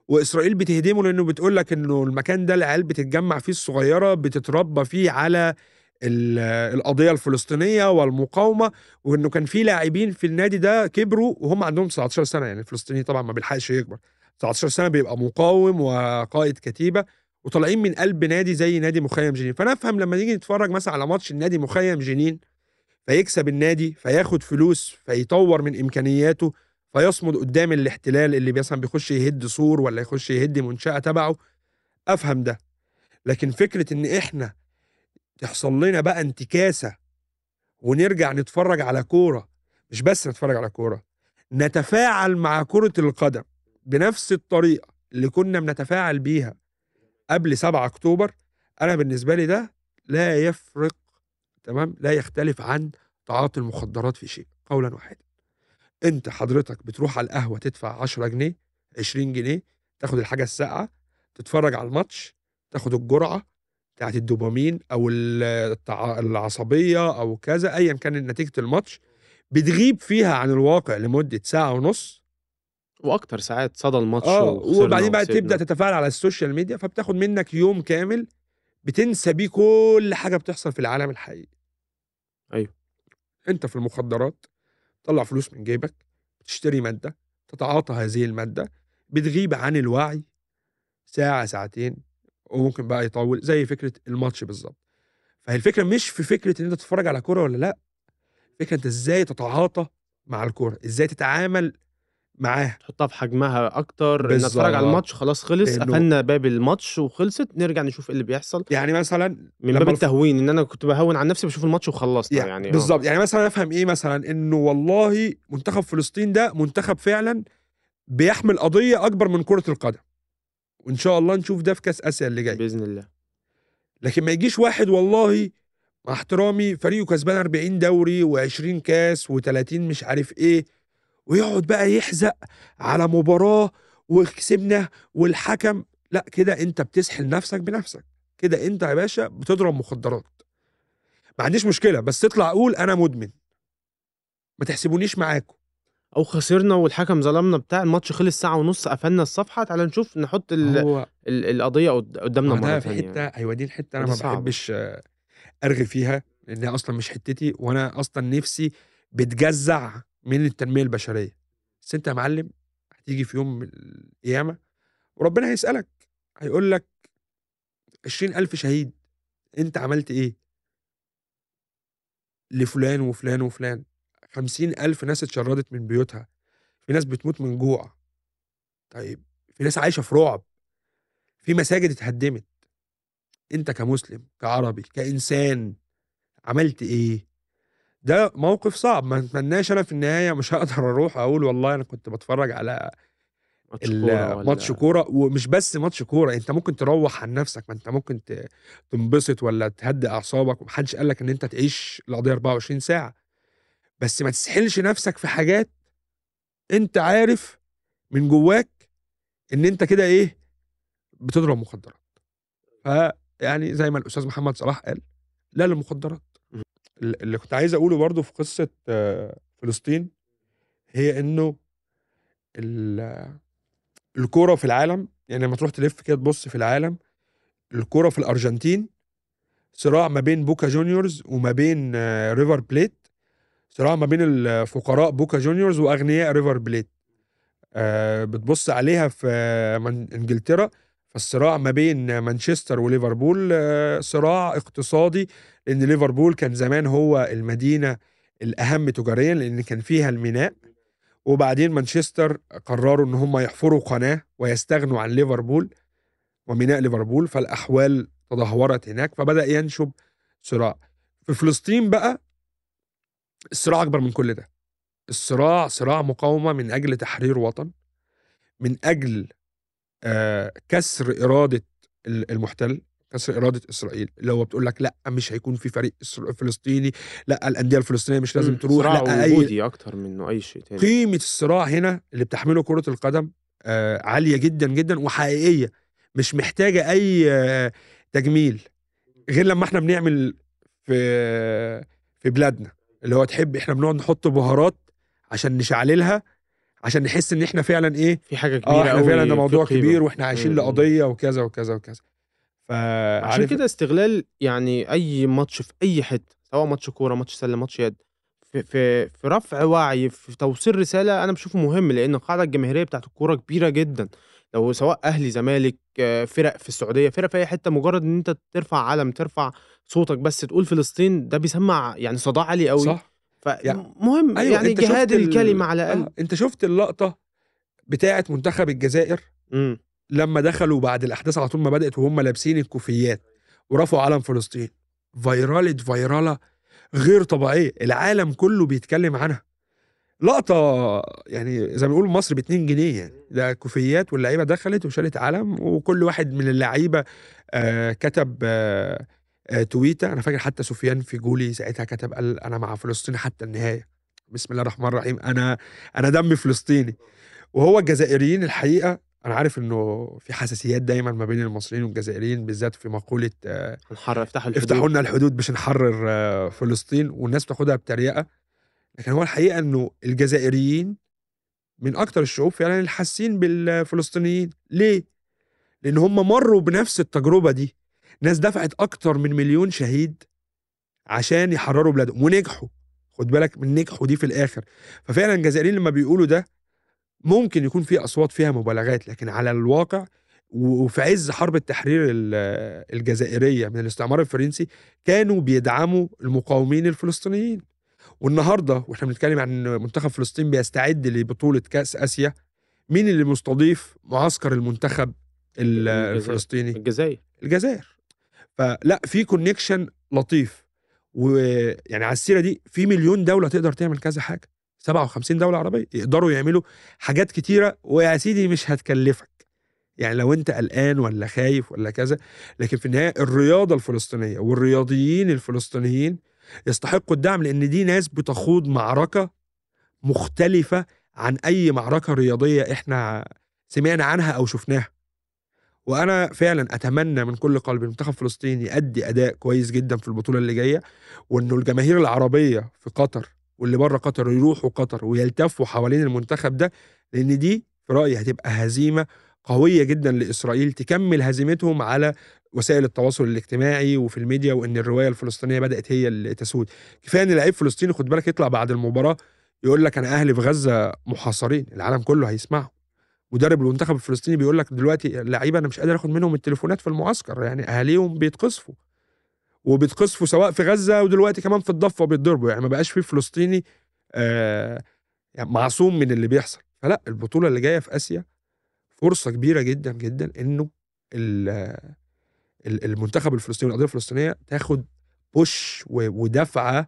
وإسرائيل بتهدمه لإنه بتقول لك إنه المكان ده العيال بتتجمّع فيه الصغيّرة بتتربى فيه على ال القضية الفلسطينية والمقاومة، وإنه كان في لاعبين في النادي ده كبروا وهُم عندهم 19 سنة، يعني الفلسطيني طبعًا ما بيلحقش يكبر، 19 سنة بيبقى مقاوم وقائد كتيبة، وطالعين من قلب نادي زي نادي مخيّم جنين، فأنا أفهم لمّا نيجي نتفرّج مثلًا على ماتش النادي مخيّم جنين، فيكسب النادي، فياخد فلوس، فيطوّر من إمكانياته، فيصمد قدّام الاحتلال اللي مثلًا بيخش يهد سور والّا يخش يهد منشأة تبعه، أفهم ده، لكن فكرة إن إحنا تحصل لنا بقى انتكاسة ونرجع نتفرّج على كورة، مش بس نتفرّج على كورة، نتفاعل مع كرة القدم بنفس الطريقة اللي كنا بنتفاعل بيها قبل 7 أكتوبر، أنا بالنسبة لي ده لا يفرق تمام، لا يختلف عن تعاطي المخدرات في شيء، قولًا واحدًا. أنت حضرتك بتروح على القهوة تدفع 10 جنيه، 20 جنيه، تاخد الحاجة الساقعة، تتفرّج على الماتش، تاخد الجرعة بتاعة الدوبامين أو ال التع العصبية أو كذا أيًا كان نتيجة الماتش، بتغيب فيها عن الواقع لمدة ساعة ونُص. وأكتر ساعات صدى الماتش وخسرنا وبعدين بقى. تبدأ تتفاعل على ال social media، فبتاخد منك يوم كامل بتنسى بيه كل حاجة بتحصل في العالم الحقيقي. أيوه. أنت في المخدرات، تطلّع فلوس من جيبك، تشتري مادة، تتعاطى هذه المادة، بتغيب عن الوعي ساعة، ساعتين، وممكن بقى يطوّل، زي فكرة الماتش بالضبط. فهي الفكرة مش في فكرة إن أنت تتفرّج على كورة والّا لأ، الفكرة أنت إزاي تتعاطى مع الكورة، إزاي تتعامل معاها. تحطها في حجمها أكتر، إن أتفرّج على. الماتش خلاص خلص، قفلنا باب الماتش وخلصت، نرجع نشوف إيه اللي بيحصل. يعني مثلًا من باب التهوين، إن أنا كنت باهوّن عن نفسي باشوف الماتش وخلّصنا يع يعني آه. بالضبط، يعني مثلًا أفهم إيه مثلًا، إنه والله منتخب فلسطين ده منتخب فعلًا بيحمل قضية أكبر من كرة القدم، وإن شاء الله نشوف ده في كأس آسيا اللي جاي. بإذن الله. لكن ما يجيش واحد والله مع احترامي فريقه كسبان 40 دوري و20 كاس و30 مش عارف إيه، ويقعد بقى يحزق على مباراة وكسبنا والحكم لأ، كده أنت بتسحل نفسك بنفسك، كده أنت يا باشا بتضرب مخدرات. ما عنديش مشكلة، بس اطلع قُل أنا مدمن. ما تحسبونيش معاكم. أو خسرنا والحكم ظلمنا بتاع، الماتش خلص ساعة ونُص قفلنا الصفحة، تعالَ نشوف نحط ال هو ال القضية قد قدّامنا ده في تانية حتّة يعني. هيوديني لحتّة أنا ودي ما صعبة. باحبش أرغي فيها، لإن هي أصلًا مش حتّتي، وأنا أصلًا نِفسي بتجزّع من التنمية البشرية. بس أنت يا معلم هتيجي في يوم من القيامة وربنا هيسألك، هيقول لك 20.000 شهيد، أنت عملت إيه؟ لفلان وفلان وفلان خمسين ألف ناس اتشردت من بيوتها. في ناس بتموت من جوع. طيب في ناس عايشة في رعب. في مساجد اتهدمت. انت كمسلم كعربي كإنسان عملت إيه؟ ده موقف صعب. ما اتمناش أنا في النهاية مش هقدر أروح أقول والله أنا كنت بتفرج على ماتش كورة ومش بس ماتش كورة انت ممكن تروح عن نفسك. ما انت ممكن تنبسط ولا تهدي اعصابك. ومحدش قال لك ان انت تعيش القضية 24 ساعة. بس ما تسحلش نفسك في حاجات انت عارف من جواك ان انت كده إيه بتضرب مخدرات. فيعني زي ما الأستاذ محمد صلاح قال لا للمخدرات. اللي كنت عايز أقوله برضو في قصة آه، فلسطين هي إنه ال- الكورة في العالم يعني لما تروح تلف كده تبص في العالم الكورة في الأرجنتين صراع ما بين بوكا جونيورز وما بين آه، ريفر بليت صراع ما بين الفقراء بوكا جونيورز وأغنياء ريفر بليت. آه، بتبص عليها في من إنجلترا فالصراع ما بين مانشستر وليفربول آه، صراع اقتصادي لأن ليفربول كان زمان هو المدينة الأهم تجاريا لأن كان فيها الميناء. وبعدين مانشستر قرروا إن هم يحفروا قناة ويستغنوا عن ليفربول وميناء ليفربول فالأحوال تدهورت هناك فبدأ ينشب صراع. في فلسطين بقى الصراع أكبر من كل ده. الصراع صراع مقاومة من أجل تحرير وطن من أجل آه، كسر إرادة ال- المحتل كسر إرادة إسرائيل. اللي هو بتقول لك لأ مش هيكون في فريق فلسطيني لأ الأندية الفلسطينية مش لازم مم. تروح صراع لأ أي أكتر منه أي شيء تاني. قيمة الصراع هنا اللي بتحمله كرة القدم آه، عالية جدا جدا وحقيقية. مش محتاجة أي آه، تجميل. غير لما إحنا بنعمل في في بلادنا. اللي هو تحب إحنا بنقعد نحط بهارات عشان نشعللها عشان نحس إن إحنا فعلا إيه في حاجة كبيرة آه إحنا فعلا ده موضوع. كبير وإحنا عايشين. لقضية وكذا وكذا وكذا عشان فعشان كده استغلال يعني أي ماتش في أي حتة سواء ماتش كورة ماتش سلة ماتش يد في في في رفع وعي في توصيل رسالة أنا بشوفه مهم لأن القاعدة الجماهيرية بتاعت الكورة كبيرة جدا لو سواء أهلي زمالك آه، فرق في السعودية فرق في أي حتة مجرد إن أنت ترفع علم ترفع صوتك بس تقول فلسطين ده بيسمع يعني صداع عالي قوي. صح. فمهم أيوة، يعني أنت شفت جهاد ال- الكلمة على آه. الاقل أنت شفت اللقطة بتاعة منتخب الجزائر؟ مم. لما دخلوا بعد الأحداث على طول ما بدأت وهم لابسين الكوفيات ورفعوا علم فلسطين. فيرالة فيرالة غير طبيعية العالم كله بيتكلم عنها. لقطة يعني زي ما بيقولوا مصر ب 2 جنيه يعني. ده كوفيات واللعيبة دخلت وشالت علم وكل واحد من اللعيبة آه كتب آه آه تويته أنا فاكر حتى سفيان فيجولي ساعتها كتب قال أنا مع فلسطين حتى النهاية. بسم الله الرحمن الرحيم. أنا أنا دمي فلسطيني. وهو الجزائريين الحقيقة أنا عارف إنه في حساسيات دايما ما بين المصريين والجزائريين بالذات في مقولة آه افتحوا الحدود. افتحوا لنا الحدود باش نحرر آه، فلسطين والناس بتاخدها بتريقة. لكن هو الحقيقة إنه الجزائريين من أكتر الشعوب فعلا اللي حاسين بالفلسطينيين. ليه؟ لأن هم مروا بنفس التجربة دي. ناس دفعت أكتر من مليون شهيد عشان يحرروا بلادهم ونجحوا. خد بالك من نجحوا دي في الآخر. ففعلا الجزائريين لما بيقولوا ده ممكن يكون في أصوات فيها مبالغات لكن على الواقع وفي عز حرب التحرير ال- الجزائرية من الاستعمار الفرنسي كانوا بيدعموا المقاومين الفلسطينيين. والنهارده وإحنا بنتكلم عن منتخب فلسطين بيستعد لبطولة كأس آسيا مين اللي مستضيف معسكر المنتخب. الفلسطيني؟ الجزائر. الجزائر. فلا في كونكشن لطيف. ويعني على السيرة دي في مليون دولة تقدر تعمل كذا حاجة. 57 دولة عربية يقدروا يعملوا حاجات كتيرة ويا سيدي مش هتكلفك. يعني لو انت قلقان ولا خايف ولا كذا لكن في النهاية الرياضة الفلسطينية والرياضيين الفلسطينيين يستحقوا الدعم لأن دي ناس بتخوض معركة مختلفة عن أي معركة رياضية إحنا سمعنا عنها أو شفناها. وأنا فعلا أتمنى من كل قلبي المنتخب فلسطين يؤدي أداء كويس جدا في البطولة اللي جاية وإنه الجماهير العربية في قطر واللي بره قطر يروحوا قطر ويلتفوا حوالين المنتخب ده لأن دي في رأيي هتبقى هزيمة قوية جدا لإسرائيل تكمل هزيمتهم على وسائل التواصل الاجتماعي وفي الميديا وإن الرواية الفلسطينية بدأت هي اللي تسود. كفاية إن لعيب فلسطيني خد بالك يطلع بعد المباراة يقول لك أنا أهلي في غزة محاصرين العالم كله هيسمعه مدرب المنتخب الفلسطيني بيقول لك دلوقتي اللعيبة أنا مش قادر آخد منهم التليفونات في المعسكر يعني أهاليهم بيتقصفوا وبيتقصفوا سواء في غزة ودلوقتي كمان في الضفة بيتضربوا يعني ما بقاش في فلسطيني آه يعني معصوم من اللي بيحصل. فلا البطولة اللي جاية في آسيا فرصة كبيرة جدا جدا إنه ال- ال- المنتخب الفلسطيني والقضية الفلسطينية تاخد بوش ودفعة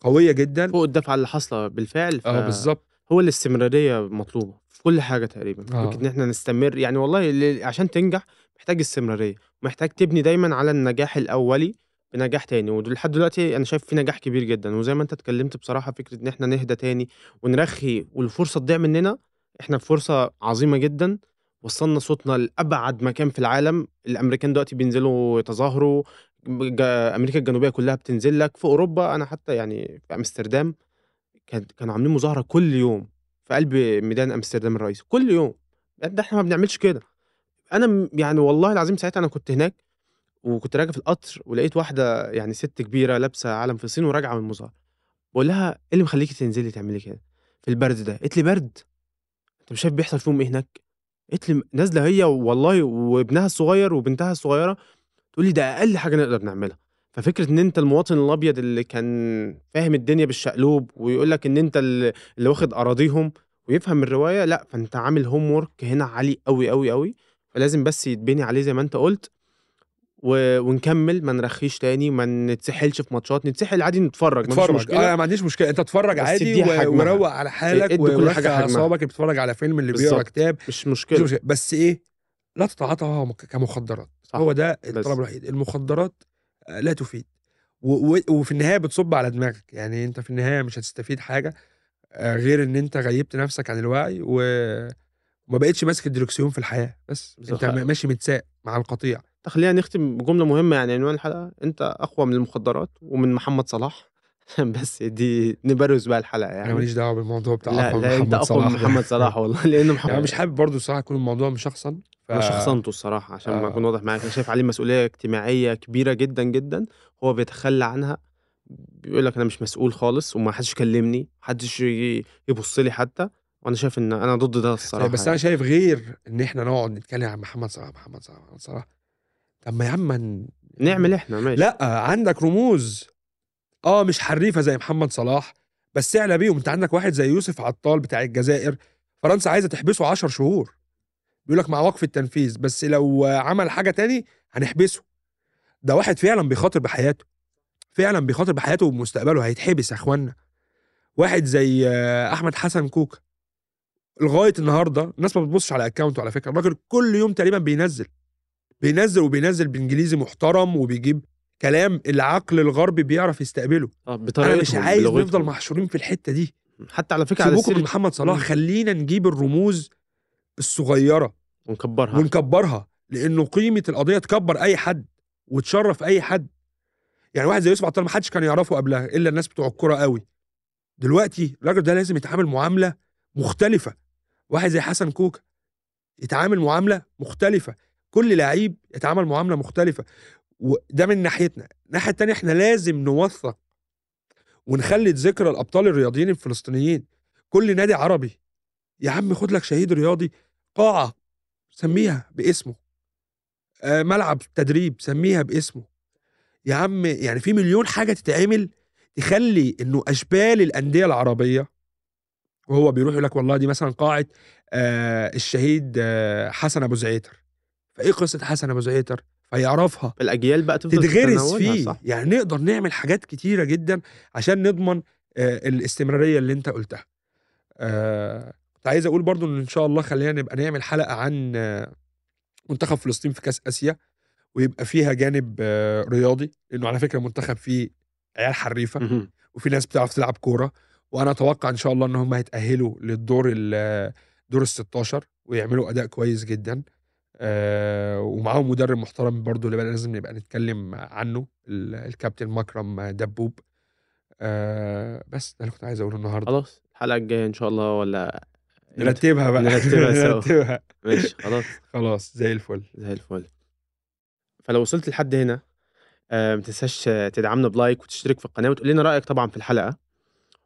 قوية جدا. فوق الدفعة اللي حاصلة بالفعل ف... آه بالظبط. هو الاستمرارية مطلوبة في كل حاجة تقريبا آه. إن إحنا نستمر يعني والله عشان تنجح محتاج استمرارية ومحتاج تبني دايما على النجاح الأولي بنجاح تاني ولحد دلوقتي أنا شايف في نجاح كبير جدا وزي ما أنت اتكلمت بصراحة فكرة إن إحنا نهدى تاني ونرخي والفرصة تضيع مننا إحنا في فرصة عظيمة جدا. وصلنا صوتنا لأبعد مكان في العالم. الأمريكان دلوقتي بينزلوا يتظاهروا. أمريكا الجنوبية كلها بتنزل لك. في أوروبا أنا حتى يعني في أمستردام كان كانوا عاملين مظاهرة كل يوم في قلب ميدان أمستردام الرئيسي. كل يوم. ده إحنا ما بنعملش كده. أنا يعني والله العظيم ساعتها أنا كنت هناك وكنت راجع في القطر ولقيت واحدة يعني ست كبيرة لابسة علم فلسطين وراجعة من المظاهرة. بقول لها إيه اللي مخليكي تنزلي تعملي كده؟ في البرد ده. قالت لي برد. أنت مش شايف بيحصل فيهم إيه هناك؟ قالت لي نازلة هي والله وابنها الصغير وبنتها الصغيرة تقول لي ده أقل حاجة نقدر نعملها. ففكرة إن أنت المواطن الأبيض اللي كان فاهم الدنيا بالشقلوب ويقول لك إن أنت اللي واخد أراضيهم ويفهم الرواية لأ فأنت عامل هوم وورك هنا عالي قوي قوي قوي فلازم بس يتبني عليه زي ما أنت قلت. و... ونكمل ما نرخيش تاني ما نتسحلش في ماتشات نتسحل عادي نتفرج اتفرج مشكلة آه ما عنديش مشكلة أنت اتفرج عادي و-. وروق على حالك ورخي. اعصابك بتتفرج على فيلم اللي بيقرا. كتاب مش مشكلة مشكلة. بس إيه لا تتعاطى كمخدرات صح. هو ده. الطلب الوحيد المخدرات آه، لا تفيد و- و- وفي النهاية بتصب على دماغك يعني أنت في النهاية مش هتستفيد حاجة آه، غير إن أنت غيبت نفسك عن الوعي و- وما بقتش ماسك الدركسيون في الحياة بس. أنت ماشي متساق مع القطيع خلينا نختم بجملة مهمة يعني عنوان الحلقة. أنت أقوى من المخدرات ومن محمد صلاح. بس دي نبرز بقى الحلقة أنا يعني ماليش دعوة بالموضوع بتاع لا أقوى لا أقوى صلاح. من. محمد صلاح والله لأن محمد يعني مش حابب برضو الصراحه يكون الموضوع مشخصن ف... أنا شخصنته الصراحة عشان ما آه. أكون واضح معاك. أنا شايف عليه مسؤولية اجتماعية كبيرة جدا جدا. هو بيتخلى عنها. بيقول لك أنا مش مسؤول خالص وما حدش كلمني محدش يجي يبص لي حتى. وأنا شايف إن أنا ضد ده الصراحة بس أنا يعني. شايف غير إن إحنا نقعد نتكلم عن محمد صلاح محمد صلاح محمد صلاح. طب ما يا عم نعمل إحنا ماشي. لا عندك رموز. آه مش حريفة زي محمد صلاح بس اعلى بيهم. أنت عندك واحد زي يوسف عطال بتاع الجزائر. فرنسا عايزة تحبسه 10 شهور. بيقول لك مع وقف التنفيذ بس لو عمل حاجة تاني هنحبسه. ده واحد فعلا بيخاطر بحياته. فعلا بيخاطر بحياته ومستقبله. هيتحبس يا إخوانا. واحد زي آه، أحمد حسن كوكا. لغاية النهارده الناس ما بتبصش على اكونته على فكرة. الراجل كل يوم تقريبا بينزل. بينزل وبينزل بإنجليزي محترم وبيجيب كلام العقل الغربي بيعرف يستقبله. آه، أنا مش عايز بلغتهم. نفضل محشورين في الحتة دي. حتى على فكرة على سيبوكم من محمد صلاح. خلينا نجيب الرموز الصغيرة. ونكبرها. ونكبرها لأنه قيمة القضية تكبر أي حد وتشرف أي حد. يعني واحد زي يوسف عطال ما حدش كان يعرفه قبلها إلا الناس بتوع الكورة قوي. دلوقتي الراجل ده لازم يتعامل معاملة مختلفة. واحد زي حسن كوكا يتعامل معاملة مختلفة. كل لعيب يتعامل معاملة مختلفة. وده من ناحيتنا. الناحية التانية إحنا لازم نوثق ونخلد ذكرى الأبطال الرياضيين الفلسطينيين. كل نادي عربي. يا عم خد لك شهيد رياضي. قاعة. سميها باسمه. آه، ملعب تدريب. سميها باسمه. يا عم يعني في مليون حاجة تتعمل تخلي إنه أشبال الأندية العربية. وهو بيروح يقول لك والله دي مثلا قاعة آه الشهيد آه حسن أبو زعيتر. فإيه قصة حسن أبو زعيتر فيعرفها. الأجيال بقى تفضل تتغرس فيه. صح. يعني نقدر نعمل حاجات كتيرة جدا عشان نضمن آه الاستمرارية اللي أنت قلتها. آه كنت عايز أقول برضو إن إن شاء الله خلينا نبقى نعمل حلقة عن آه منتخب فلسطين في كأس آسيا ويبقى فيها جانب آه رياضي لأنه على فكرة المنتخب فيه عيال حريفة مهم. وفي ناس بتعرف تلعب كورة وأنا أتوقع إن شاء الله إن هم هيتأهلوا للدور ال- دور ال 16 ويعملوا أداء كويس جدا. آه ومعاهم مدرب محترم برضو اللي بقى لازم نبقى نتكلم عنه ال- الكابتن مكرم دبوب. آه بس ده اللي كنت عايز أقوله النهارده. خلاص الحلقة الجاية إن شاء الله ولا؟ نرتبها بقى. نرتبها. نرتبها. ماشي خلاص. خلاص زي الفل. زي الفل. فلو وصلت لحد هنا آه، ما تنساش تدعمنا ب like وتشترك في القناة وتقول لنا رأيك طبعا في الحلقة.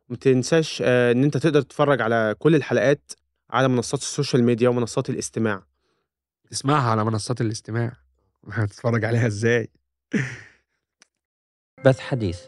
وما تنساش آه، إن أنت تقدر تتفرج على كل الحلقات على منصات ال social media ومنصات الاستماع. اسمعها على منصات الاستماع. هتتفرج عليها إزاي؟ بث حديث.